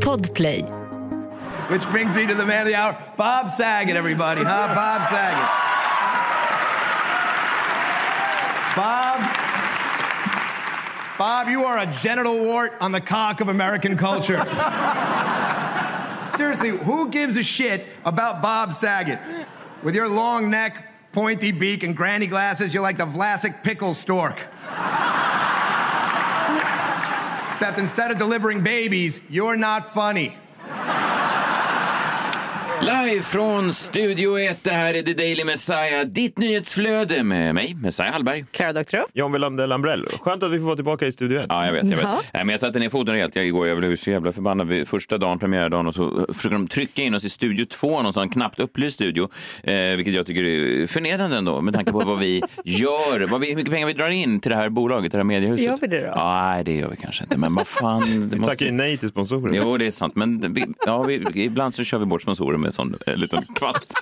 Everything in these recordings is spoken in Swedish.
Podplay. Which brings me to the man of the hour, Bob Saget, everybody, huh? Bob Saget. Bob, Bob, you are a genital wart on the cock of American culture. Seriously, who gives a shit about Bob Saget? With your long neck, pointy beak, and granny glasses, you're like the Vlasic pickle stork. Except instead of delivering babies, you're not funny. Live från Studio 1, det här är The Daily Messiah, ditt nyhetsflöde med mig, Messiah Hallberg. Clara Doktorow. John Wilander Lambrell. Skönt att vi får vara tillbaka i Studio 1. Ja, jag vet. Jag, vet. Ja. Nej, men jag satte ner foten rejält jag igår. Jag blev så jävla förbannad. vid Första dagen, premiärdagen, och så försöker de trycka in oss i Studio 2, någon sån knappt upplyst studio, eh, vilket jag tycker är förnedrande ändå, med tanke på vad vi gör, vad vi, hur mycket pengar vi drar in till det här bolaget, det här mediehuset. Gör vi det då? Ja, nej, det gör vi kanske inte, men vad fan. Det Vi tackar ju nej till sponsorer. Jo, det är sant, men vi, ja, vi, ibland så kör vi bort sponsorer med sån eh, liten kvast.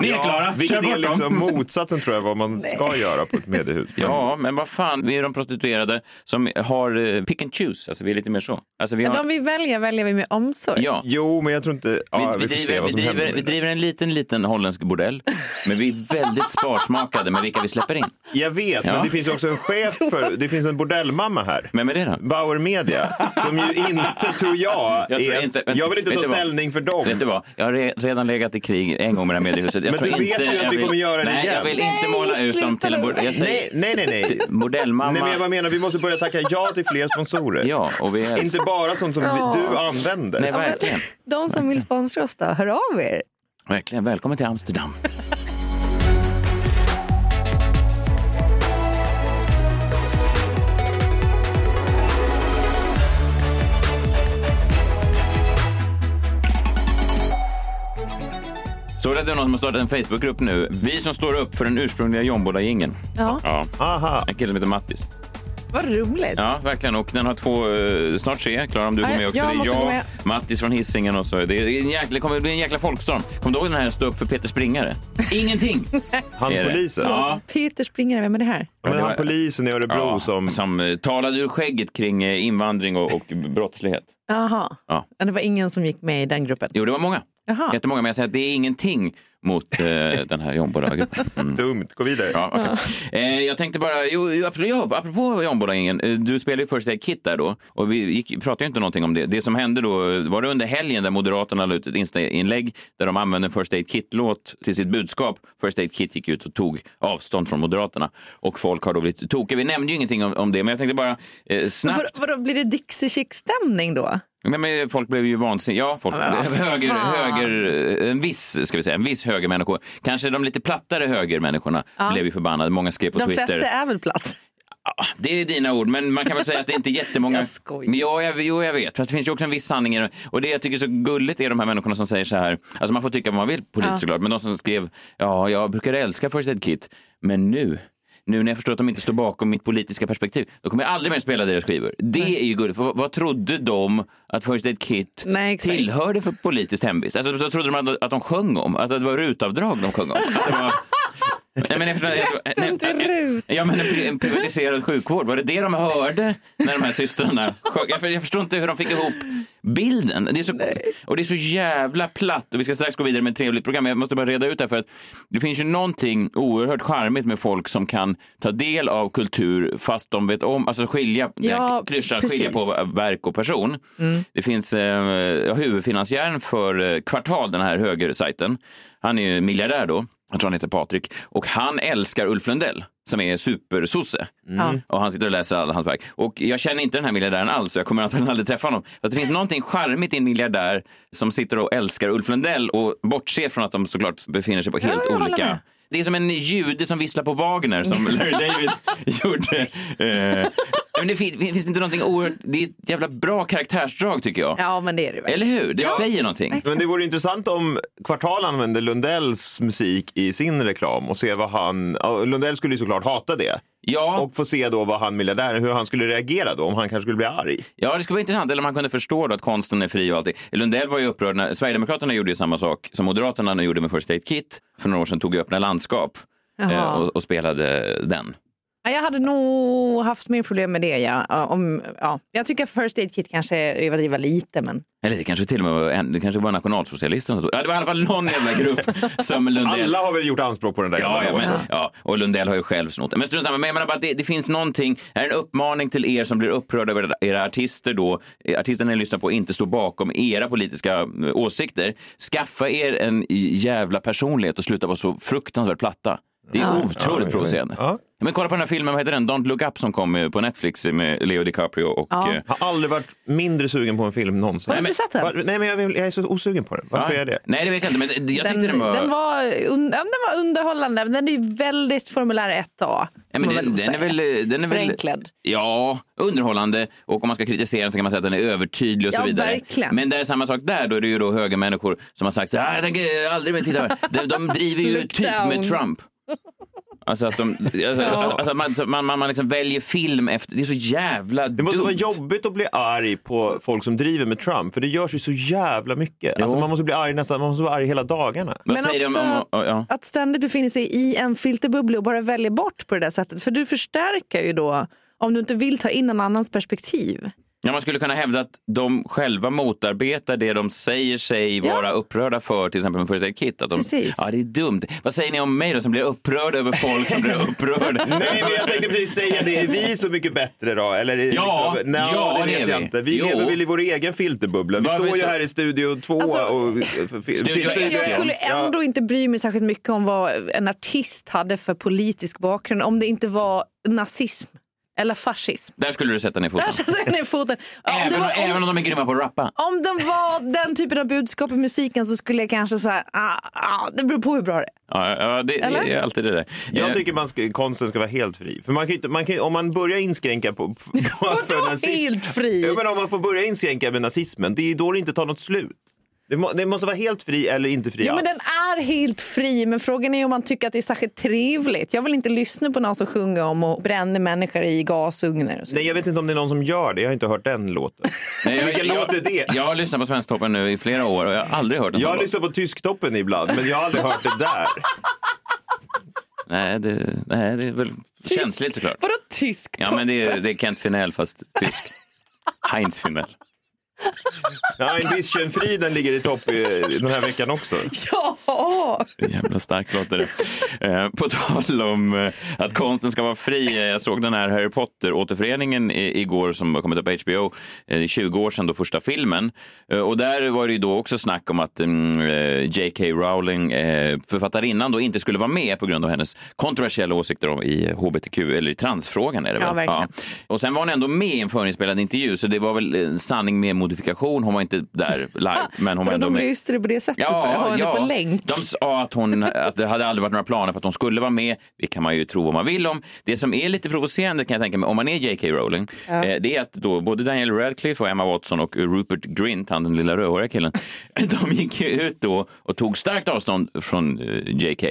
Ni är klara, kör Vilket är bort dem. liksom motsatsen tror jag vad man ska göra på ett mediehus. Ja, men vad fan, vi är de prostituerade som har eh, pick and choose, alltså vi är lite mer så. Alltså, vi har, De vi väljer väljer vi med omsorg. ja. Jo, men jag tror inte... Ja, vi, vi, vi, får se driver, vad vi, som driver, händer. vi driver en liten, liten holländsk bordell, men vi är väldigt sparsmakade med vilka vi släpper in. Jag vet, Ja. men det finns också en chef för... Det finns en bordellmamma här. Vem är det då? Bauer Media, som ju inte, tror jag, Jag tror är... inte- jag vill inte vet ta du vad? ställning för dem. Vet du vad? Jag har re, redan legat i krig en gång med det här mediehuset. Jag Men tror du vet inte, ju att vi vill- kommer göra det nej, igen. jag vill inte Nej, måla ut dem till en bordell. Jag säger Nej, nej, nej. nej. bordellmamma. Nej, men jag bara menar, vi måste börja tacka ja till fler sponsorer. Ja, och vi är... Inte bara sånt som vi, du använder. Nej, verkligen. De som vill sponsra oss då, hör av er. Verkligen. Välkommen till Amsterdam. Att det är någon som har startat en Facebookgrupp nu? Vi som står upp för den ursprungliga Jombola-jingeln. Ja, Ja, Aha. en kille som heter Mattis. vad roligt. Ja, verkligen. Och den har två, eh, snart tre. Klara, om du Ja, går med också. jag det är måste jag, gå med. Mattis från Hisingen och så. Det, är en jäkla, det kommer bli en jäkla folkstorm. Kommer du ihåg den här stå upp för Peter Springare? Ingenting! Han Är det? polisen. Ja. Peter Springare, vem är det här? Men det han polisen i Örebro Ja, som... som eh, talade ur skägget kring eh, invandring och, och brottslighet. Jaha, Ja. det var ingen som gick med i den gruppen. Jo, det var många. Jaha. Jättemånga, men jag säger att det är ingenting mot eh, den här Jombola-gruppen. Mm. Dumt, gå vidare. Ja, okej. eh, jag tänkte bara, jo, apropå, apropå Jombola-ingen, eh, du spelade ju First Aid Kit där då och vi gick, pratade ju inte någonting om det. Det som hände då, var det under helgen där Moderaterna la ut ett Insta-inlägg där de använde en First Aid Kit-låt till sitt budskap. First Aid Kit gick ut och tog avstånd från Moderaterna och folk har då blivit tokiga. Vi nämnde ju ingenting om, om det, men jag tänkte bara eh, snabbt. Vad, vadå, blir det Dixie Chick-stämning då? Nej, men folk blev ju vansinniga. Ja, folk, men höger, höger, en viss, ska vi säga, en viss högermänniskor. Kanske de lite plattare högermänniskorna blev ju förbannade. Många skrev på De Twitter. flesta är väl platt? Ja, det är dina ord, men man kan väl säga att det inte är jättemånga. Jag skojar. Men ja, jag, jo, jag vet. Fast det finns ju också en viss sanning i det. Och det jag tycker är så gulligt är de här människorna som säger så här. Alltså man får tycka vad man vill politiskt Ja. såklart. Men de som skrev, ja, jag brukar älska First Aid Kit, men nu nu när jag förstår att de inte står bakom mitt politiska perspektiv, då kommer jag aldrig mer spela deras skivor. Det är ju gulligt. För vad, vad trodde de att First Aid Kit Nej, tillhörde för politiskt hemvist? Alltså, då trodde de att, att de sjöng om, att det var rutavdrag de sjöng om. Nej, men förstår, jag, Inte RUT. Ja, men en, pri- en privatiserad sjukvård, var det det de hörde när de här systrarna? Jag, jag förstår inte hur de fick ihop bilden. Det är så, och det är så jävla platt. Och vi ska strax gå vidare med ett trevligt program. men Jag måste bara reda ut det här för att det finns ju någonting oerhört charmigt med folk som kan ta del av kultur fast de vet om, alltså skilja, Ja, klyschan, skilja på verk och person. Det finns eh, huvudfinansiären för eh, Kvartal, den här högersajten. Han är ju miljardär då. Jag tror han heter Patrik. Och han älskar Ulf Lundell som är supersosse. Ja. Och han sitter och läser alla hans verk. Och jag känner inte den här miljardären alls och jag kommer antagligen aldrig träffa honom. Fast det finns någonting charmigt i en miljardär som sitter och älskar Ulf Lundell och bortser från att de såklart befinner sig på helt håller olika det är som en jude som visslar på Wagner som Larry David gjorde. Eh, men det finns, finns inte någonting oerhört, det är ett jävla bra karaktärsdrag tycker jag. Ja, men det är det väl. Eller hur? Det säger någonting. Men det vore intressant om Kvartal använde Lundells musik i sin reklam och se vad han... ja, Lundell skulle ju såklart hata det. Ja, Och få se då vad han miljardären, hur han skulle reagera då, om han kanske skulle bli arg. ja, det skulle vara intressant. Eller om man kunde förstå då att konsten är fri och allting. Lundell var ju upprörd när Sverigedemokraterna gjorde ju samma sak som Moderaterna nu gjorde med First Aid Kit. För några år sedan tog ju Öppna landskap eh, och, och spelade den. Ja, jag hade nog haft mer problem med det. Ja. Om, ja. Jag tycker First Aid Kit kanske överdriver lite. Men... Eller det kanske till och med var, en, det kanske var nationalsocialisterna som stod. Ja, det var i alla fall någon jävla grupp som Lundell... Alla har väl gjort anspråk på den där Ja, ja, men, ja, och Lundell har ju själv snott det. Men strunt samma. Men jag menar bara att det, det finns någonting, är en uppmaning till er som blir upprörda över era artister då, artisterna ni lyssnar på inte står bakom era politiska eh, åsikter. Skaffa er en jävla personlighet och sluta vara så fruktansvärt platta. Det är otroligt Ja, provocerande. ja. Men kolla på den här filmen, vad heter den? Don't look up som kom eh, på Netflix med Leo DiCaprio och... Ja. eh, Har aldrig varit mindre sugen på en film någonsin. Har du inte sett den? Var, nej, men jag, vill, jag är så osugen på den. Varför är jag det? Nej, det vet jag inte, men jag tyckte Den, den, var... den, var un, ja, den var underhållande. men Den är ju väldigt formulär 1A. Ja, men får man den, den är väl... Den är väl Förenklad. Ja, underhållande. Och om man ska kritisera den så kan man säga att den är övertydlig och så Ja, vidare. verkligen. Men det är samma sak där. Då är det ju då högermänniskor som har sagt så här, jag tänker aldrig mer titta på det." de, de driver ju typ down. med Trump. Alltså att, de, alltså, alltså att man, så man, man, man liksom väljer film efter... Det är så jävla Det måste dumt. vara jobbigt att bli arg på folk som driver med Trump, för det görs ju så jävla mycket. Alltså, man måste bli arg nästan, man måste vara arg hela dagarna. Men säger också om... att, ja. att ständigt befinna sig i en filterbubbla och bara välja bort på det där sättet. För du förstärker ju då om du inte vill ta in en annans perspektiv. Ja, man skulle kunna hävda att de själva motarbetar det de säger sig Ja. vara upprörda för, till exempel med First Aid Kit. Att de, Precis. ja, det är dumt. Vad säger ni om mig då som blir upprörd över folk som blir upprörda? Nej, men jag tänkte precis säga det. Är vi så mycket bättre då? Eller, Ja, liksom, nej, ja, det det vet är jag vi. inte. Vi Jo. lever väl i vår egen filterbubbla. Vi Vad står vi ju här i studio två Alltså, och... Studio Jag, jag skulle ändå inte bry mig särskilt mycket om vad en artist hade för politisk bakgrund om det inte var nazism eller fascism. Där skulle du sätta ner foten. Där sätter jag ner foten. Ja, om, det Även, var, även om, om de är grymma på att rappa. om det var den typen av budskap i musiken så skulle jag kanske säga ah, ah, det beror på hur bra det är. Ja, ja det, det är alltid det där. Jag Eh, tycker man ska, konsten ska vara helt fri. För man kan inte, man kan, om man börjar inskränka på... på Vadå helt fri? Ja, men om man får börja inskränka med nazismen, det är ju då det inte tar något slut. Det, må, det måste vara helt fri eller inte fri Jo, men alls. den är helt fri, men frågan är om man tycker att det är särskilt trevligt. Jag vill inte lyssna på någon som sjunger om och bränner människor i gasugnar. Nej, jag vet inte om det är någon som gör det. Jag har inte hört den låten. nej, jag- Vilken jag- låt är det? Jag har lyssnat på Svensktoppen nu i flera år och jag har aldrig hört en Jag har lyssnat på Tysktoppen ibland, men jag har aldrig hört det där. Nej, det, nej, det är väl känsligt såklart. Vadå tysk Ja, men det är, det är Kent Finell fast tysk. Heinz Finell. Ja, Ambition-friden fri, den ligger i topp den här veckan också. Ja! Jävla stark låt är det. Eh, på tal om eh, att konsten ska vara fri. eh, Jag såg den här Harry Potter-återföreningen igår som har kommit upp på HBO. Eh, Det är 20 år sedan då första filmen. Och där var det ju då också snack om att mm, J.K. Rowling, eh, författarinnan, då inte skulle vara med på grund av hennes kontroversiella åsikter om i hbtq, eller i transfrågan är det väl? Ja, verkligen. Och sen var hon ändå med i en förinspelad intervju, så det var väl sanning med modifikation. Hon var inte där live, men hon var ändå de med. löste det på det sättet? Har henne på länk? De sa att, hon, att det hade aldrig varit några planer på att hon skulle vara med. Det kan man ju tro vad man vill om. Det som är lite provocerande kan jag tänka mig, om man är J.K. Rowling, eh, det är att då både Daniel Radcliffe och Emma Watson och Rupert Grint, han den lilla rödhåriga killen, de gick ju ut då och tog starkt avstånd från eh, J.K.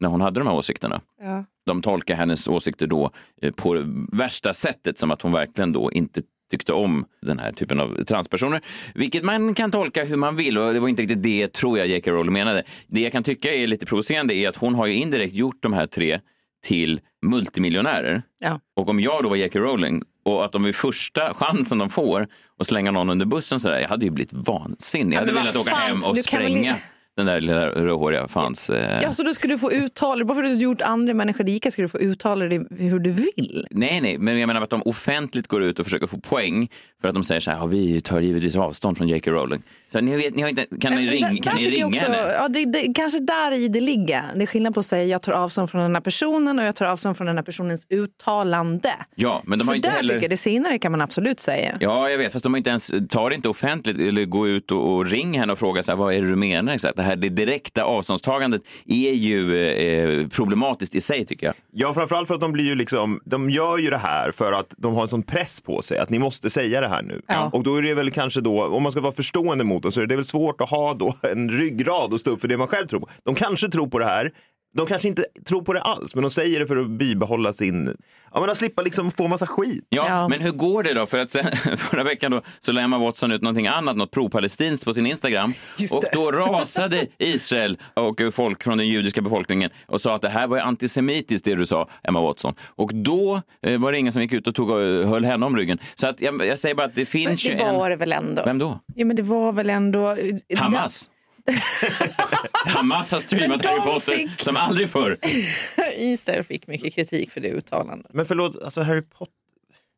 när hon hade de här åsikterna. Ja. De tolkar hennes åsikter då eh, på värsta sättet som att hon verkligen då inte tyckte om den här typen av transpersoner. Vilket man kan tolka hur man vill och det var inte riktigt det tror jag J.K. Rowling menade. Det jag kan tycka är lite provocerande är att hon har ju indirekt gjort de här tre till multimiljonärer. Ja. Och om jag då var J.K. Rowling och att de vid första chansen de får och slänga någon under bussen sådär, jag hade ju blivit vansinnig. Jag hade velat åka hem och spränga den där lilla rödhåriga fans... Eh... Ja, så då ska du få uttala Bara för att du gjort andra människor rika ska du få uttala det hur du vill. Nej, nej, men jag menar att de offentligt går ut och försöker få poäng för att de säger så här, ja, vi tar givetvis avstånd från J.K. Rowling. Så ni, vet, ni har inte, kan ni, ring, kan ni ringa också, henne? ja, det, det, Kanske där i det ligger. Det är skillnad på att säga jag tar avstånd från den här personen och jag tar avstånd från den här personens uttalande. Ja, men de För har inte där heller... tycker jag det senare kan man absolut säga. Ja, jag vet, fast de har inte ens, tar inte offentligt eller går ut och, och ring henne och frågar så här, vad är det du menar exakt? Det här det direkta avståndstagandet är ju eh, problematiskt i sig tycker jag. Ja, framförallt för att de blir ju liksom, de gör ju det här för att de har en sån press på sig att ni måste säga det här nu. Ja. Och då är det väl kanske då, om man ska vara förstående mot det, så är det väl svårt att ha då en ryggrad och stå upp för det man själv tror på. De kanske tror på det här, de kanske inte tror på det alls, men de säger det för att bibehålla sin... Ja, men att slippa liksom få massa skit. Ja, Ja. men hur går det då? För att sen, förra veckan då, så la Emma Watson ut någonting annat, något pro-palestinskt på sin Instagram. Just Och det. då rasade Israel och folk från den judiska befolkningen och sa att det här var antisemitiskt det du sa, Emma Watson. Och då eh, var det ingen som gick ut och tog och höll henne om ryggen. Så att jag, jag säger bara att det Men finns det ju var en... det väl ändå? Vem då? Ja, men det var väl ändå... Hamas. Hamas har streamat Harry Potter fick- som aldrig förr. Israel fick mycket kritik för det uttalandet. Men förlåt, alltså Harry Potter,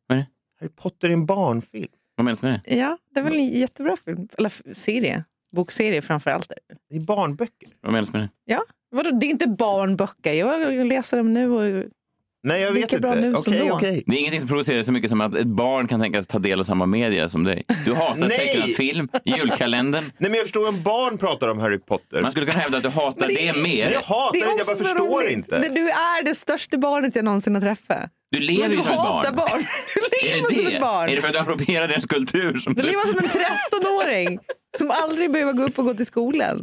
Vad? Harry Potter är en barnfilm. Vad menas med det? Ja, det är väl en jättebra film. Eller serie. Bokserie framför allt. Det är barnböcker. Vad menas med det? Ja, vadå? Det är inte barnböcker. Jag läser dem nu och Nej, jag vet inte. bra nu som Okej, då. okej. Det är ingenting som provocerar så mycket som att ett barn kan tänkas ta del av samma media som dig. Du hatar Nej! tecknad film, julkalendern. Nej, men jag förstår om barn pratar om Harry Potter. Man skulle kunna hävda att du hatar det, det- mer. Nej, jag hatar det, jag bara förstår roligt. inte. Det- Du är det största barnet jag någonsin har träffat. Du lever du ju som ett barn. barn. Du Är lever det som det? ett barn. Är det för att du approprierar deras kultur? Som Du du... lever som en 13-åring som aldrig behöver gå upp och gå till skolan.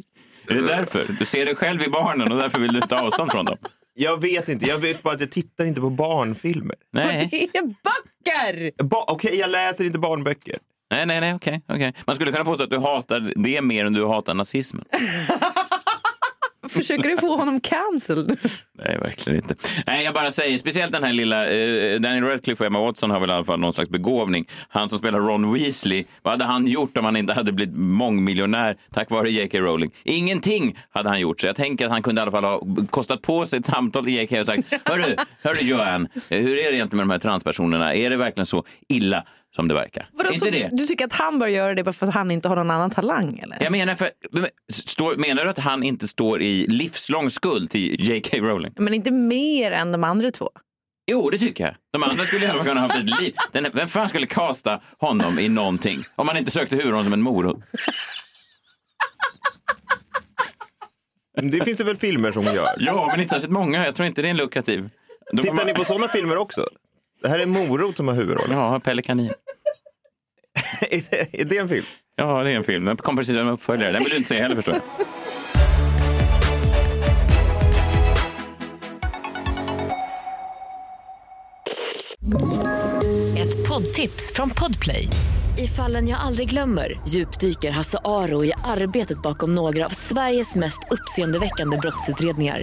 Är det därför? Du ser dig själv i barnen och därför vill du ta avstånd från dem? Jag vet inte, jag vet bara att jag tittar inte på barnfilmer. Nej, Det är böcker! Ba- Okej, jag läser inte barnböcker. nej, nej, nej okej. okej. Man skulle kunna påstå att du hatar det mer än du hatar nazismen. Försöker du få honom cancelled? Nej, verkligen inte. Nej, jag bara säger, speciellt den här lilla, eh, Daniel Radcliffe och Emma Watson har väl i alla fall någon slags begåvning. Han som spelar Ron Weasley, vad hade han gjort om han inte hade blivit mångmiljonär tack vare J.K. Rowling? Ingenting hade han gjort, så jag tänker att han kunde i alla fall ha kostat på sig ett samtal till J.K. och sagt, hörru, hörru Joanne, eh, hur är det egentligen med de här transpersonerna? Är det verkligen så illa som det verkar? Vadå, inte så det? Du tycker att han bör göra det bara för att han inte har någon annan talang? Eller? Jag menar, för, står, menar du att han inte står i livslång skuld till J.K. Rowling? Men inte mer än de andra två. Jo, det tycker jag. De andra skulle fall kunna ha haft ett liv. Den, vem fan skulle casta honom i någonting? Om man inte sökte huvudrollen som en morot. Det finns det väl filmer som gör? Ja, men inte särskilt många. Jag tror inte det är en lukrativ. Då Tittar man- ni på sådana filmer också? Det här är Morot som har huvudrollen. Ja, Pelle Kanin. är det en film? Ja, det är en film. Den kom precis som uppföljare. Den vill du inte se heller förstår jag. Ett poddtips från Podplay. I fallen jag aldrig glömmer djupdyker Hasse Aro i arbetet bakom några av Sveriges mest uppseendeväckande brottsutredningar.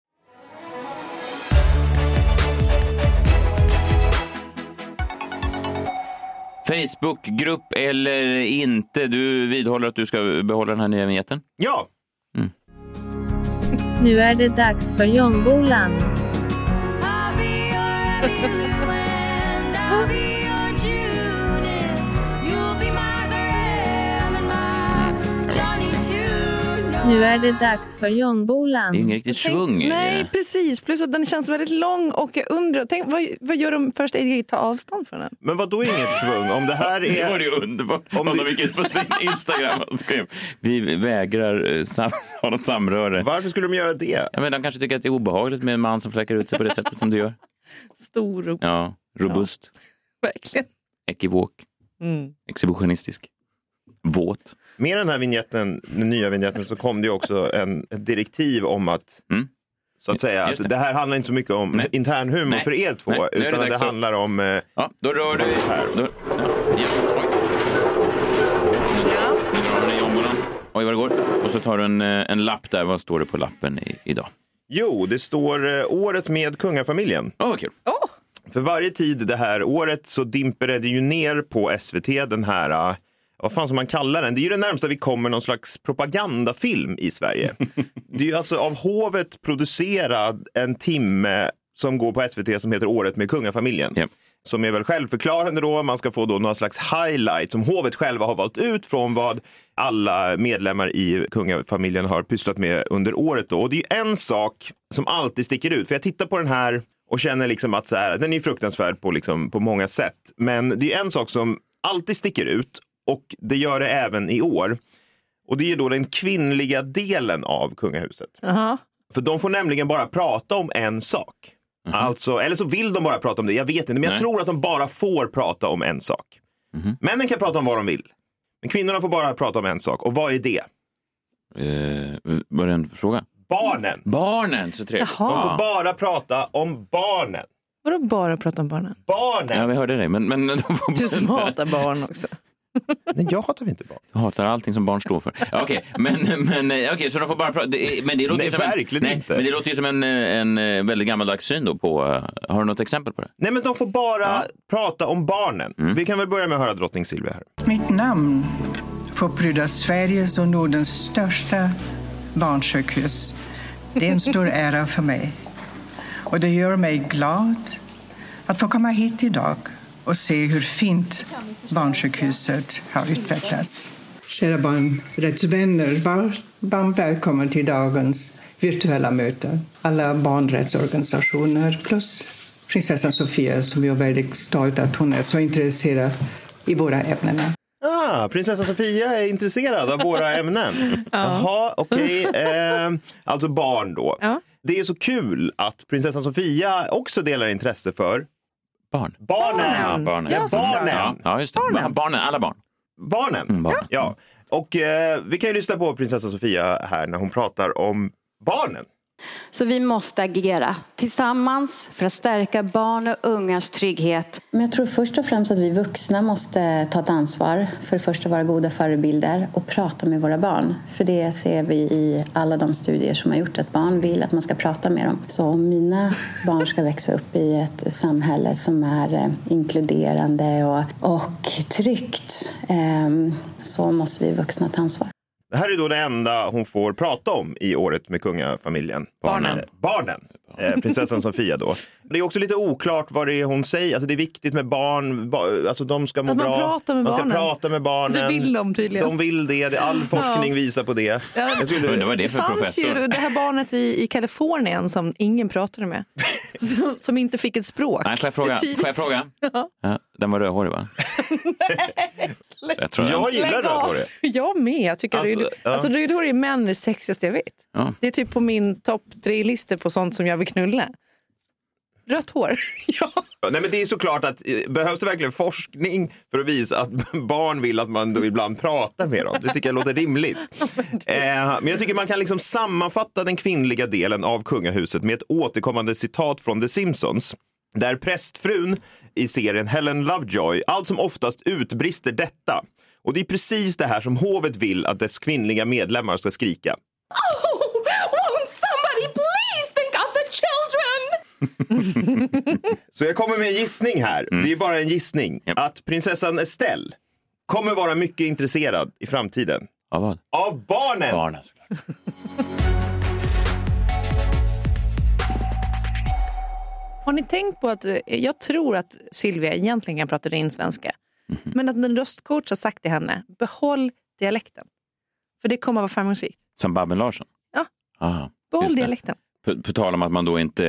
Facebookgrupp eller inte? Du vidhåller att du ska behålla den här nya vignetten? Ja, Nu är det dags för Jombolan. Nu är det dags för Det är ingen riktig svung Nej, precis. Plus att den känns väldigt lång och jag undrar, tänk, vad, vad gör de först? Är det ta avstånd från den? men vad då inget svung? Om det här Det var är... ju underbart Om om det- de gick ut på sin Instagram och skrev vi vägrar eh, sam- ha något samröre. Varför skulle de göra det? Ja, men de kanske tycker att det är obehagligt med en man som fläckar ut sig på det sättet som du gör. Stor och Ja, robust, verkligen. ekivok, Mm. exhibitionistisk, våt. Med den här vignetten, den nya vignetten så kom det ju också en, ett direktiv om att Mm. så att säga, att det. det här handlar inte så mycket om Nej. intern humor Nej. för er två, Nej, det utan det att- handlar om... Eh, Ja, då rör du... Här. Då, ja, ja, oj. Nu drar du den i ombolan. Oj, vad det går. Och så tar du en, eh, en lapp där. Vad står det på lappen i, idag? jo, det står eh, året med kungafamiljen. Åh, vad kul. För varje tid det här året så dimper det ju ner på SVT den här, vad fan som man kallar den, det är ju det närmsta vi kommer någon slags propagandafilm i Sverige. det är ju alltså av hovet producerad en timme som går på SVT som heter Året med kungafamiljen. Japp. Som är väl självförklarande då, man ska få då några slags highlight som hovet själva har valt ut från vad alla medlemmar i kungafamiljen har pysslat med under året. Då. Och det är ju en sak som alltid sticker ut, för jag tittar på den här och känner liksom att så här, den är fruktansvärd på, liksom, på många sätt. Men det är en sak som alltid sticker ut och det gör det även i år. Och det är då den kvinnliga delen av kungahuset. Jaha. För de får nämligen bara prata om en sak. Alltså, eller så vill de bara prata om det, jag vet inte. Men jag Nej. tror att de bara får prata om en sak. Männen kan prata om vad de vill. Men kvinnorna får bara prata om en sak. Och vad är det? Eh, var det en fråga? Barnen. Barnen, så trevligt. Jaha. De får bara prata om barnen. Vadå bara prata om barnen? Barnen. Ja, vi hörde dig. Men, men de får Du som hatar barn också. Nej, jag hatar inte barn. Jag hatar allting som barn står för. Ja, Okej, men, men, eh, okej, så de får bara prata. det är- Men det låter Nej, som verkligen en, inte. Men det låter ju som en, eh, en eh, väldigt gammaldags syn då på... Har du något exempel på det? Nej, men de får bara prata om barnen. Vi kan väl börja med att höra drottning Silvia här. Mitt namn får pryda Sveriges och Nordens största barnsjukhus. Det är en stor ära för mig. Och det gör mig glad att få komma hit idag och se hur fint barnsjukhuset har utvecklats. Kära barnrättsvänner, var- varmt välkommen till dagens virtuella möte. Alla barnrättsorganisationer plus prinsessan Sofia som jag är väldigt stolt att hon är så intresserad i våra ämnen. Ah, prinsessa Sofia är intresserad av våra ämnen. Jaha, okej. Eh, alltså barn då. Ja. Det är så kul att prinsessan Sofia också delar intresse för Barn. barnen. Ja, barnen. Ja, barnen. Ja, ja, just det. Barnen. barnen. Alla barn. Barnen. Mm, barnen. Ja. Och eh, vi kan ju lyssna på prinsessa Sofia här när hon pratar om barnen. Så vi måste agera tillsammans för att stärka barn och ungas trygghet. Men jag tror först och främst att vi vuxna måste ta ett ansvar. För att först vara goda förebilder och prata med våra barn. För det ser vi i alla de studier som har gjort att barn vill att man ska prata med dem. Så om mina barn ska växa upp i ett samhälle som är eh, inkluderande och, och tryggt ehm, så måste vi vuxna ta ansvar. Det här är då det enda hon får prata om i året med kungafamiljen. Barnen. Barnen. Eh, prinsessan Sofia då. Det är också lite oklart vad det är hon säger. Alltså det är viktigt med barn. Ba, alltså de ska må man bra. pratar med man ska barnen. prata med barnen. Det vill de tydligen. De vill det. Det- All forskning visar på det. Jag Undrar skulle, vad det är Det för fanns professor. ju det här barnet i, i Kalifornien som ingen pratade med. som, som inte fick ett språk. Nej, får jag fråga? Det. Får jag fråga? Ja, den var rödhårig, va? jag tror jag gillar Lägg av. rödhårig. Jag med. Jag tycker Alltså, alltså, ja. alltså, rödhåriga män är det sexigaste jag vet. Ja. Det är typ på min topp tre-lista på sånt som jag vill knulla. Rött hår. ja. Nej, men det är såklart att eh, behövs det verkligen forskning för att visa att barn vill att man då ibland pratar med dem? Det tycker jag låter rimligt. Eh, men jag tycker man kan liksom sammanfatta den kvinnliga delen av kungahuset med ett återkommande citat från The Simpsons. Där prästfrun i serien Helen Lovejoy allt som oftast utbrister detta. Och det är precis det här som hovet vill att dess kvinnliga medlemmar ska skrika. Oh, Så jag kommer med en gissning här. Det är bara en gissning. Japp. Att prinsessan Estelle kommer vara mycket intresserad i framtiden Ja, vad? av barnen. Barnen, såklart. Har ni tänkt på att eh, jag tror att Silvia egentligen kan prata in svenska. Men att en röstcoach har sagt till henne, behåll dialekten. För det kommer att vara framgångsrikt. Som Babben Larsson? Ja. Aha, Behåll just det. dialekten. På, på tal om att man då inte,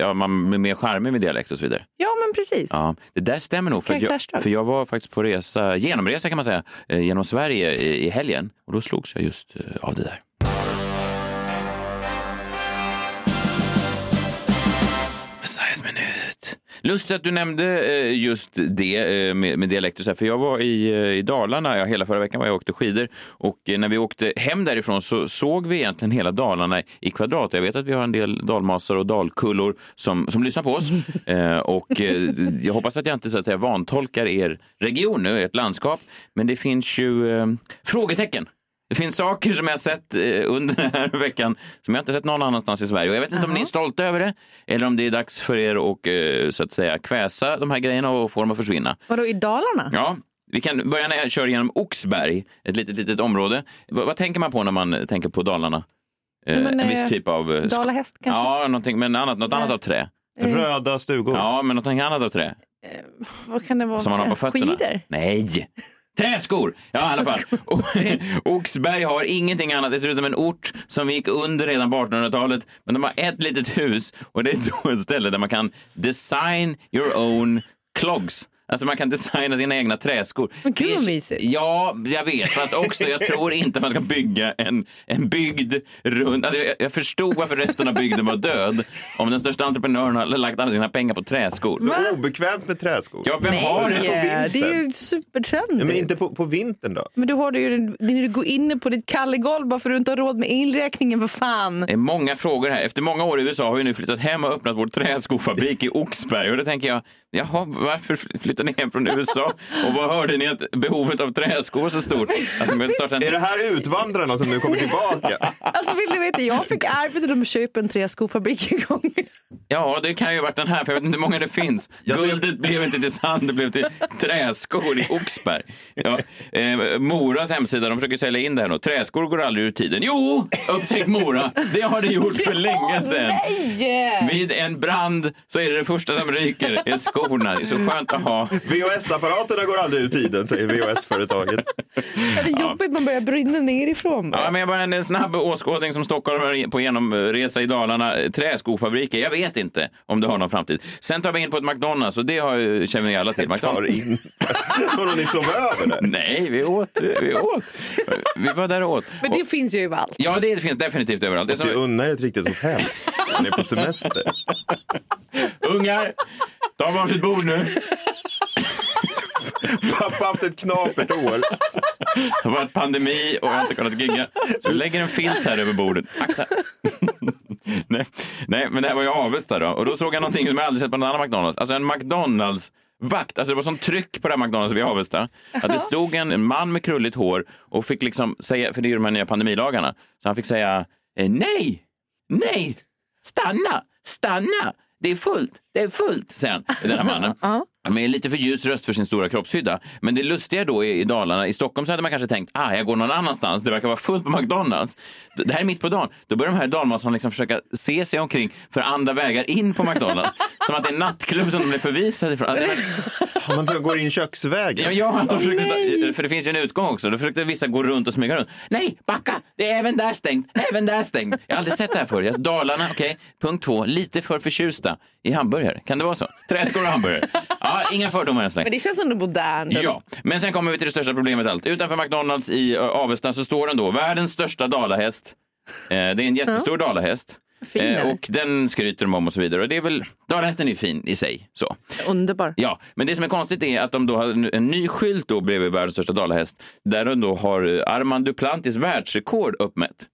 ja, man blir mer charmig med dialekt och så vidare. Ja, men precis. Ja, det där stämmer nog. För jag, för jag var faktiskt på resa, genomresa kan man säga, eh, genom Sverige i, i helgen. Och då slogs jag just eh, av det där. Lustigt att du nämnde eh, just det eh, med, dialekter. så För jag var i, eh, i Dalarna, ja, hela förra veckan var jag och åkte skidor. Och när vi åkte hem därifrån så såg vi egentligen hela Dalarna i kvadrat. Jag vet att vi har en del dalmasar och dalkullor som, som lyssnar på oss. Och jag hoppas att jag inte så att säga, vantolkar er region nu, ert landskap. Men det finns ju frågetecken. Det finns saker som jag har sett eh, under den här veckan som jag inte sett någon annanstans i Sverige. Och jag vet inte om ni är stolta över det eller om det är dags för er att eh, så att säga kväsa de här grejerna och få dem att försvinna. Vadå, i Dalarna? Ja, vi kan börja när jag kör genom Oxberg, ett litet, litet område. vad, vad tänker man på när man tänker på Dalarna? Eh, men, en viss eh, typ av... eh, Dalahäst kanske? Ja, någonting, men annat, något annat av trä. Röda stugor. Ja, men något annat av trä. Vad kan det vara? Som man har på fötterna. Skidor? Nej! Träskor! Ja, i alla fall. Oxberg har ingenting annat. Det ser ut som en ort som gick under redan på 1800-talet. Men de har ett litet hus och det är då ett ställe där man kan design your own clogs. Alltså man kan designa sina egna träskor. Men gud vad mysigt. Ja, jag vet. Fast också, jag tror inte man ska bygga en, en bygd runt... Alltså jag, jag förstod varför resten av bygden var död om den största entreprenören har lagt alla sina pengar på träskor. Så obekvämt med träskor. Ja, vem har Speciellt det? på Nej, det är vintern. ju supertrendigt. Ja, men inte på, på vintern då? Men du har det ju när du går inne på ditt kallgolv bara för att du inte har råd med inräkningen, för fan. Det är många frågor här. Efter många år i USA har vi nu flyttat hem och öppnat vår träskofabrik i Oxberg. Och då tänker jag, jaha, varför flyttar ni hem från USA? Och vad hörde ni att behovet av träskor var så stort? Att ni behövde starta en... Är det här utvandrarna som nu kommer tillbaka? Alltså vill ni veta, jag fick erbjudande om att köpa en träskofabrik en gång. Ja, det kan ju ha varit den här, för jag vet inte hur många det finns. Guldet blev inte till sand, det blev till träskor i Oxberg. Ja, eh, Moras hemsida, de försöker sälja in det här nu. Träskor går aldrig ur tiden. Jo, upptäck Mora! Det har det gjort för länge sedan. Nej! Vid en brand så är det det första som ryker, är skorna. Det är så skönt att ha. VHS-apparaterna går aldrig ur tiden, säger VHS-företaget. Ja, det är jobbigt, man börjar brinna nerifrån. Ja, men bara en snabb åskådning som stockholmare på genomresa i Dalarna. Träskofabriker, jag vet inte om det har någon framtid. Sen tar vi in på ett McDonalds och det har, ju- känner vi alla till. Tar in. Vadå, ni sov över där? Nej, vi åt. Vi åt. Vi var där och åt. Men det finns ju överallt. Ja, det finns definitivt överallt. Det är Måste ju som, unna er ett riktigt hotell. Ni är på semester. ungar, ta varsitt bord nu. Pappa har haft ett knapert år. Det har varit pandemi och jag har inte kunnat gigga. Så vi lägger en filt här över bordet. Akta. nej, nej, men det här var ju Avesta då. Och då såg jag någonting som jag aldrig sett på någon annan McDonalds. Alltså en McDonalds vakt, alltså det var sån tryck på det här McDonalds vid Avesta. Att det stod en, en man med krulligt hår och fick liksom säga, för det är ju de här nya pandemilagarna, så han fick säga eh, nej, nej, stanna, stanna, det är fullt, det är fullt, säger han, den här mannen. Med lite för ljus röst för sin stora kroppshydda. Men det lustiga då i, i Dalarna, i Stockholm så hade man kanske tänkt, ah, jag går någon annanstans, det verkar vara fullt på McDonalds. Det här är mitt på dagen. Då börjar de här dalmasarna liksom försöka se sig omkring för andra vägar in på McDonalds. Som att det är en nattklubb som de blir förvisade ifrån. Alltså, Man går in köksvägen. Ja, ja, de försökte, för det finns ju en utgång också. Då försökte vissa gå runt och smyga runt. Nej, backa! Det är även där stängt. Även där stängt. Jag har aldrig sett det här förr. Dalarna, okej. Punkt två, lite för förtjusta i hamburgare. Kan det vara så? Träskor och hamburgare. Ja, inga fördomar än så länge. Men det känns ändå modernt. Ja, men sen kommer vi till det största problemet allt. Utanför McDonalds i Avesta så står den då, världens största dalahäst. Eh, det är en jättestor dalahäst. Fin Eh, och den skryter de om och så vidare. Och det är väl, dalahästen är fin i sig. Så. Underbar. Ja, men det som är konstigt är att de då har en, ny skylt då bredvid världens största dalahäst där de då har Armand Duplantis världsrekord uppmätt.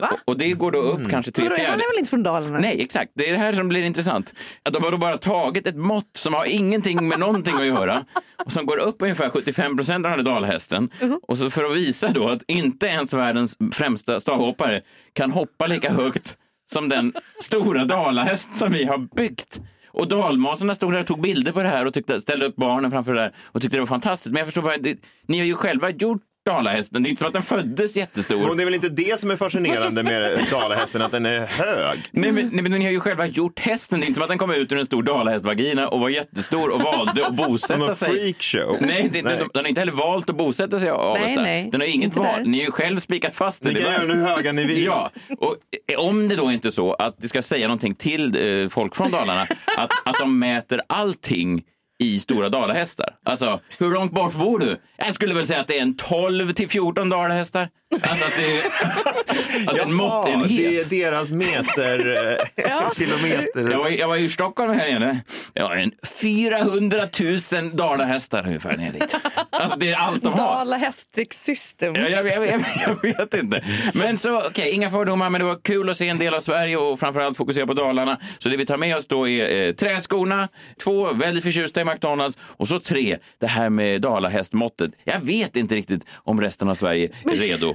Va? Och, det går då upp kanske tre Vadå, Han är väl inte från Dalarna? Nej, exakt. Det är det här som blir intressant. Att de har då bara tagit ett mått som har ingenting med någonting att göra och som går upp ungefär 75 procent av den här dalhästen. Och så för att visa då att inte ens världens främsta stavhoppare kan hoppa lika högt som den stora dalahäst som vi har byggt. Och dalmasarna stod där och tog bilder på det här och tyckte, ställde upp barnen framför det där och tyckte det var fantastiskt. Men jag förstår bara, det, ni har ju själva gjort dalahästen. Det är inte så att den föddes jättestor. Och det är väl inte det som är fascinerande med dalahästen, att den är hög? Nej men, nej, men ni har ju själva gjort hästen. Det är inte som att den kom ut ur en stor dalahästvagina och var jättestor och valde att bosätta Som en sig. freakshow. Nej, det, Nej. Den, den har inte heller valt att bosätta sig i Avesta. Nej, nej, Den har inget val. där. Ni har ju själv spikat fast den. Ni Det kan göra hur höga ni vill. Ja, och eh, om det då inte är så att det ska säga någonting till eh, folk från Dalarna att, att de mäter allting i stora dalahästar. Alltså, hur långt bort bor du? Jag skulle väl säga att det är en 12 till 14 dalahästar. Alltså att det är, att det är en måttenhet. det är deras meter, eh, kilometer. Jag var, jag var i Stockholm här inne. Jag har en 400 000 dalahästar ungefär ner dit. Alltså det är allt de har. Dala hästdricksystem. Ja, jag, jag, jag, jag vet inte. Men så, okej, inga fördomar, men det var kul att se en del av Sverige och framförallt fokusera på Dalarna. Så det vi tar med oss då är eh, träskorna, två, väldigt förtjusta i McDonalds och så tre, det här med dalahästmåttet. Jag vet inte riktigt om resten av Sverige är redo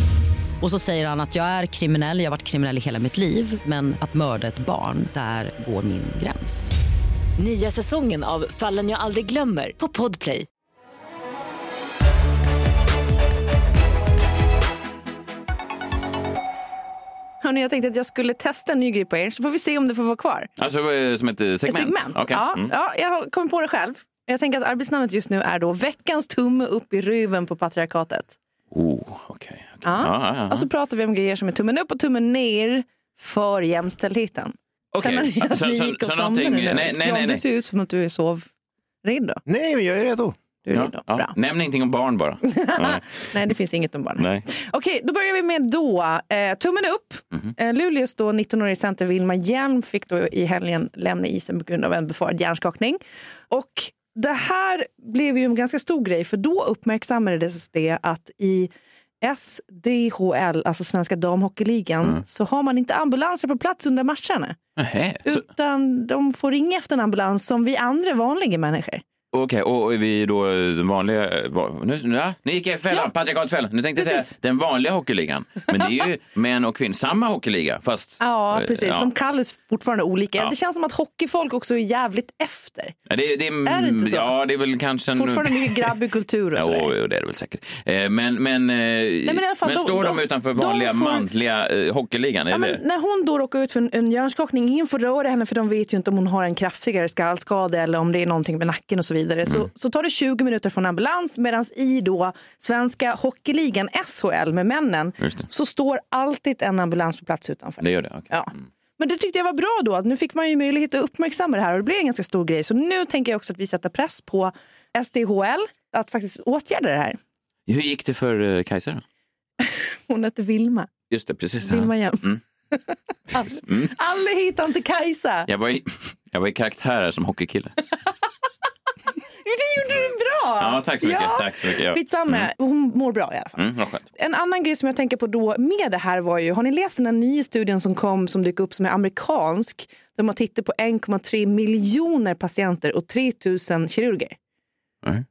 Och så säger han att jag är kriminell, jag har varit kriminell i hela mitt liv men att mörda ett barn, där går min gräns. Nya säsongen av Fallen jag aldrig glömmer på Podplay. Hörrni, jag tänkte att jag skulle testa en ny grej på er, så får vi se om det får vara kvar. Alltså eh, som ett segment? Ett segment. Okay. Ja, mm. ja, jag har kommit på det själv. Jag tänker att arbetsnamnet just nu är då Veckans tumme upp i röven på patriarkatet. Oh, okej. Okay. Ja, ja, ja. Och så pratar vi om grejer som är tummen upp och tummen ner för jämställdheten. Okej. Känner ni att Så- ni så- gick och så somnade någonting- nu? nej, nej, Jan, nej, Du nej. ser ut som att du är sovredo. Nej, men jag är redo. Du är Ja, redo. ja. Bra. Nämn ingenting om barn bara. Nej. Nej, det finns inget om barn. Nej. Okej, då börjar vi med då. Eh, tummen upp. Mhm. Eh, Luleås då 19-årige center Vilma Hjelm fick då i helgen lämna isen på grund av en befarad hjärnskakning. Och det här blev ju en ganska stor grej för då uppmärksammades det att i SDHL, alltså Svenska damhockeyligan, Mm. så har man inte ambulanser på plats under matcherna. Så- Utan de får ringa efter en ambulans som vi andra vanliga människor. Okej, och är vi då den vanliga... eh, Nu, nu, ja, nu gick jag i fällan, Ja. patriarkatfällan. Nu tänkte jag säga Precis. den vanliga hockeyligan. Men det är ju män och kvinnor, samma hockeyliga fast... Ja, eh, precis. ja. De kallas fortfarande olika. Ja. Det känns som att hockeyfolk också är jävligt efter. Ja, det, det, Är det inte så? Ja, det är väl kanske... En... Fortfarande mycket grabbig kultur och sådär. jo, det är det väl säkert. Eh, Men, men, men, men fall, de- står de, de- utanför de vanliga får- manliga eh, hockeyligan? Ja, men när hon då råkar ut för en, en hjärnskakning, ingen får röra henne för de vet ju inte om hon har en kraftigare skallskada eller om det är någonting med nacken och så vidare. Så, så tar det 20 minuter från ambulans medan i då svenska hockeyligan SHL med männen så står alltid en ambulans på plats utanför. Det gör det? okej. Ja. Men det tyckte jag var bra då, nu fick man ju möjlighet att uppmärksamma det här och det blev en ganska stor grej. Så nu tänker jag också att vi sätter press på SDHL att faktiskt åtgärda det här. Hur gick det för eh, Kajsa då? Hon heter Vilma. Just det, precis. Vilma. Hjelm. Mm. Mm. Alla hittar inte Kajsa. Jag, var i, jag var i karaktär här som hockeykille. Det gjorde du bra! Ja, tack så mycket. Ja. Tack så mycket. Ja. Skitsamma, hon mår bra i alla fall. Mm. En annan grej som jag tänker på då med det här var ju, har ni läst den här nya studien som kom som dök upp som är amerikansk? Där man tittar på 1,3 miljoner patienter och 3 000 kirurger. Nej.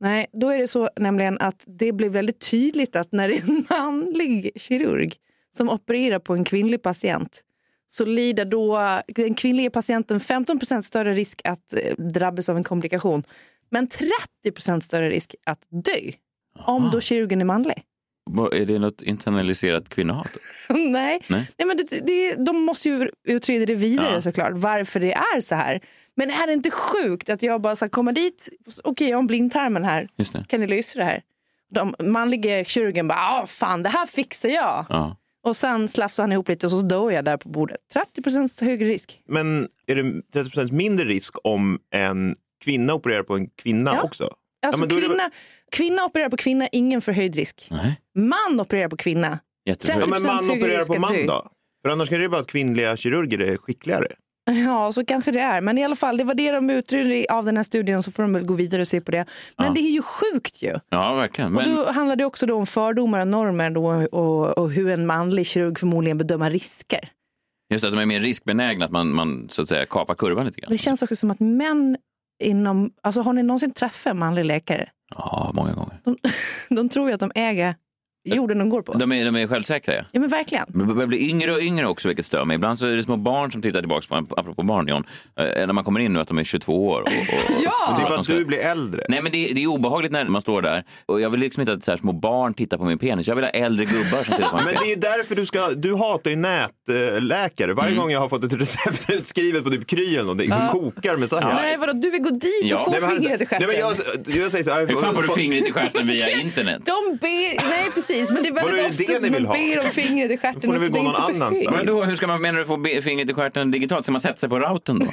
Nej, då är det så nämligen att det blir väldigt tydligt att när det är en manlig kirurg som opererar på en kvinnlig patient så lider då den kvinnliga patienten 15% större risk att eh, drabbas av en komplikation men 30% större risk att dö om då kirurgen är manlig. Är det något internaliserat kvinnohat? Nej. Nej. Nej, men det, det, de måste ju utreda det vidare Ja. såklart, varför det är så här. Men är det inte sjukt att jag bara ska komma dit, okej jag har en blindtarmen här, kan ni lösa det här? De manliga kirurgen bara, ah, fan det här fixar jag. Ja. Och sen slafsar han ihop lite och så dör jag där på bordet. 30% högre risk. Men är det 30% mindre risk om en kvinna opererar på en kvinna Ja. också? Alltså men då är det- kvinna, kvinna opererar på kvinna, ingen förhöjd risk. Nej. Man opererar på kvinna. Jättebra. Ja, men 30% man högre opererar på man då? För annars är det bara att kvinnliga kirurger är skickligare. Ja, så kanske det är. Men i alla fall, det var det de utredde av den här studien så får de väl gå vidare och se på det. Men Ja. det är ju sjukt ju. Ja, verkligen. Och Men, då handlar det också då om fördomar och normer då, och, och hur en manlig kirurg förmodligen bedömer risker. just att de är mer riskbenägna, att man, man så att säga kapar kurvan lite grann. Det känns också som att män inom, alltså har ni någonsin träffat en manlig läkare? Ja, många gånger. De, de tror ju att de äger jorden de går på. De är, de är självsäkra, ja. Ja men verkligen. Men det börjar bli yngre och yngre också, vilket stör mig. Ibland så är det små barn som tittar tillbaka på en, apropå barn, John, eh, när man kommer in nu att de är 22 år. Och, och, Ja! och Typ att de att ska- du blir äldre. Nej, men det, det är obehagligt när man står där. Och jag vill liksom inte att så här små barn tittar på min penis. Jag vill ha äldre gubbar som tittar på min Men penis. det är ju därför du ska, du hatar ju nätläkare. Varje Mm. gång jag har fått ett recept utskrivet på typ Kry eller någonting, som kokar med så här. Nej vadå, du vill gå dit Ja. och få Nej, men- fingret i Nej, men stjärten? jag, jag säger så här, Hur fan får du fingret i stjärten via internet? De ber, nej precis, men det är väldigt det ofta det som ha? ber om fingret i stjärten. Då får ni och väl det gå någon annanstans. Men då, hur ska man, menar du få fingret i stjärten digitalt? Ska man sätta sig på routern då?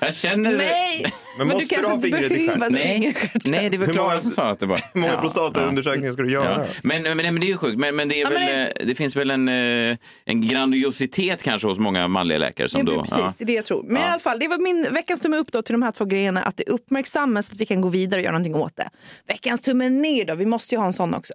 Jag känner Nej, Men måste du du kanske ha inte fingret i behöver stjärten? Nej, det var Klara många- som sa att det var... Hur många Ja, prostataundersökningar ska du göra? Ja. Men, men, men det är ju sjukt. Men, men det, är Ja, men väl, eh, det finns väl en, eh, en grandiositet kanske hos många manliga läkare som Ja, då... precis, det är det jag tror. Men Ja. i alla fall, det var min veckans tumme upp då till de här två grejerna, att det uppmärksammas så att vi kan gå vidare och göra någonting åt det. Veckans tumme ner då, vi måste ju ha en sån också.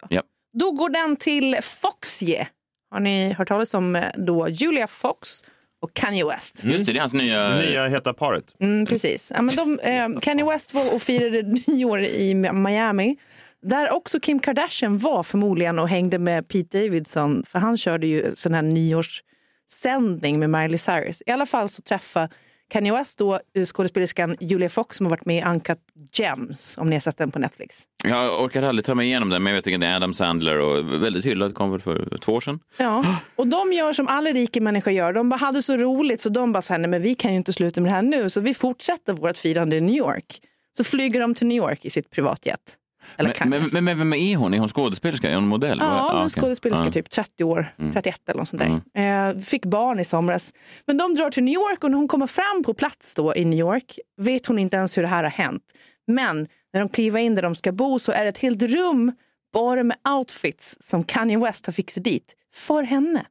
Då går den till Foxje. Har ni hört talas om eh, då Julia Fox och Kanye West? Just det, det är hans nya... Det nya heta paret. Mm, precis. Ja, men de, eh, Kanye West var och firade nyår i Miami. Där också Kim Kardashian var förmodligen och hängde med Pete Davidson. För han körde ju sån här nyårssändning med Miley Cyrus. I alla fall så träffade Kanye West då, skådespelerskan Julia Fox som har varit med i Uncut Gems, om ni har sett den på Netflix. Jag orkar aldrig ta mig igenom den, men jag vet att det är Adam Sandler och väldigt hyllad, kom väl för två år sedan. Ja, och de gör som alla rika människor gör. De bara hade så roligt så de bara så här, nej men vi kan ju inte sluta med det här nu så vi fortsätter vårt firande i New York. Så flyger de till New York i sitt privatjet. Eller Men, men, men, men vem är hon? Är hon skådespelerska? Är hon modell? Ja, okej. skådespelerska Ja. typ 30 år, Mm. 31 eller något sånt där. Eh, fick barn i somras. Men de drar till New York och när hon kommer fram på plats då i New York vet hon inte ens hur det här har hänt. Men när de kliver in där de ska bo så är det ett helt rum bara med outfits som Kanye West har fixat dit för henne.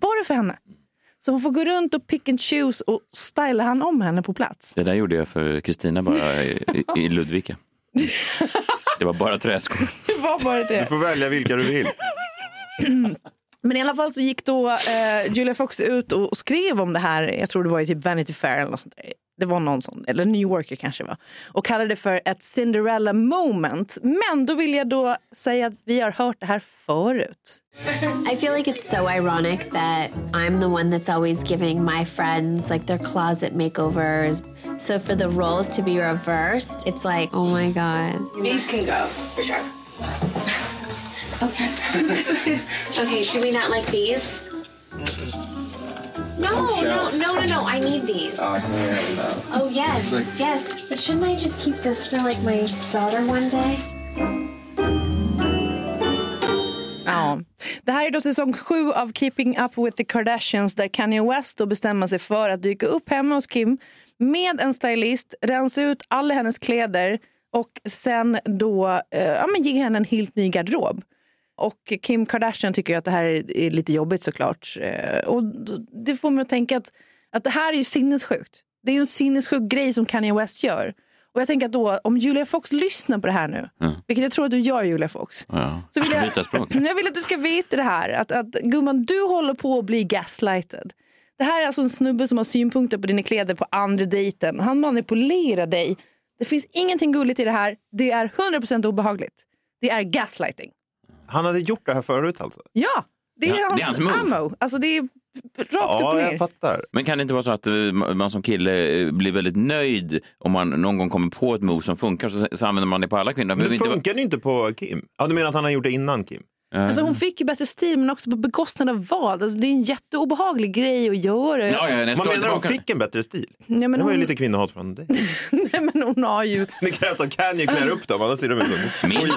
Bara för henne. Så hon får gå runt och pick and choose och styla han om henne på plats. Det där gjorde jag för Kristina bara i- i Ludvika. Det var bara träskor. Det var bara det. Du får välja vilka du vill. Men i alla fall så gick då eh, Julia Fox ut och, och skrev om det här, jag tror det var i typ Vanity Fair eller något sånt där. Det var någon sån, eller New Yorker kanske var. Och kallade det för ett Cinderella moment. Men då vill jag då säga att vi har hört det här förut. I feel like it's so ironic that I'm the one that's always giving my friends like their closet makeovers. So for the roles to be reversed, it's like, oh my god. These can go for sure. Okay. okay, do we not like these? No, no, no, no, no. I need these. Oh yes, yes. But shouldn't I just keep this for like my daughter one day? Ja. Det här är då säsong sju av Keeping Up With The Kardashians där Kanye West då bestämmer sig för att dyka upp hemma hos Kim med en stylist, rensa ut alla hennes kläder och sen då eh, ja, men ge henne en helt ny garderob. Och Kim Kardashian tycker ju att det här är lite jobbigt såklart. Eh, Och det får mig att tänka att, att det här är ju sinnessjukt. Det är ju en sinnessjuk grej som Kanye West gör. Och jag tänker att då, om Julia Fox lyssnar på det här nu, Mm. vilket jag tror att du gör Julia Fox, Ja. så vill jag, jag vill att du ska veta det här. Att, att gumman, du håller på att bli gaslighted. Det här är alltså en snubbe som har synpunkter på dina kläder på andra dejten. Han manipulerar dig. Det finns ingenting gulligt i det här. Det är 100% obehagligt. Det är gaslighting. Han hade gjort det här förut alltså? Ja, det är, Ja, hans, det är hans move. ammo. Alltså det är rakt upp och Ja, ner. jag fattar. Men kan det inte vara så att eh, man som kille eh, blir väldigt nöjd om man någon gång kommer på ett move som funkar så, så använder man det på alla kvinnor? Men det inte vara- funkar inte på Kim. Ja, du menar att han har gjort det innan Kim? Alltså hon fick ju bättre stil men också på bekostnad av vad? Alltså det är en jätteobehaglig grej att göra. Ja, ja, Man menar hon fick en bättre stil? Ja, men det var ju hon- lite kvinnohat från dig. Nej, men hon har ju... Det krävs att Kanye klär upp dem, annars ser de Min,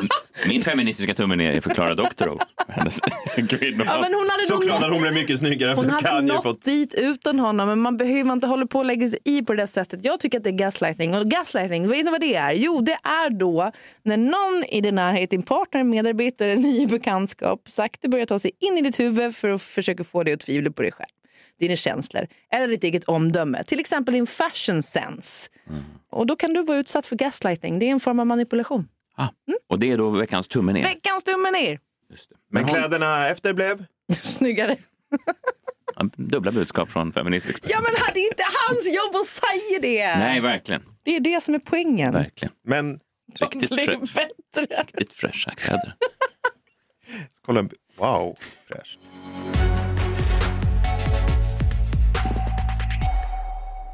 min feministiska tumme ner är förklara Doctorow. Hennes kvinnohat. Ja, men hon hade Såklart hon blev mycket snyggare Hon efter att hade Kanye nått fått... dit utan honom, men man behöver inte hålla på och lägga sig i på det sättet. Jag tycker att det är gaslighting. Och gaslighting, vet ni vad det är? Jo, det är då när någon i din närhet, din partner, medarbetare, ny bekantskap, sakta börjar ta sig in i ditt huvud för att försöka få dig att tvivla på dig själv, dina känslor eller ditt eget omdöme. Till exempel din fashion sense. Och då kan du vara utsatt för gaslighting. Det är en form av manipulation. Och det är då veckans tumme ner. Veckans tumme ner. Men kläderna efter blev? Snyggare. Dubbla budskap från Feministexperten. Ja, men det är inte hans jobb att säga det. Nej, verkligen. Det är det som är poängen. verkligen. Men Riktigt, blir frä, bättre. riktigt fräscha kläder kolla, en- wow, fräscht.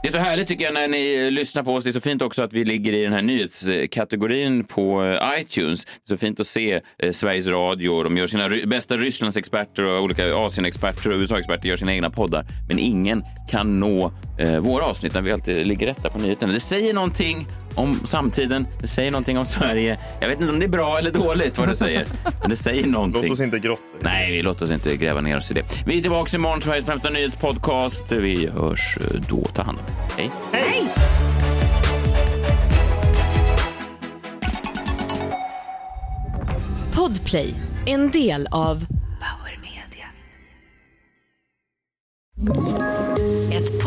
Det är så härligt tycker jag när ni lyssnar på oss. Det är så fint också att vi ligger i den här nyhetskategorin på eh, iTunes. Det är så fint att se eh, Sveriges Radio. De gör sina bästa Rysslandsexperter och olika Asienexperter och USA-experter gör sina egna poddar. Men ingen kan nå eh, våra avsnitt när vi alltid ligger rätta på nyheterna. Det säger någonting om samtiden. Det säger någonting om Sverige. Jag vet inte om det är bra eller dåligt vad det säger. Men det säger någonting. Låt oss inte grotta. Nej, vi låter oss inte gräva ner oss i det. Vi är tillbaka imorgon, Sveriges främsta nyhetspodcast. Vi hörs eh, då. Ta hand om. Hej. Hej! Podplay, en del av Power Media.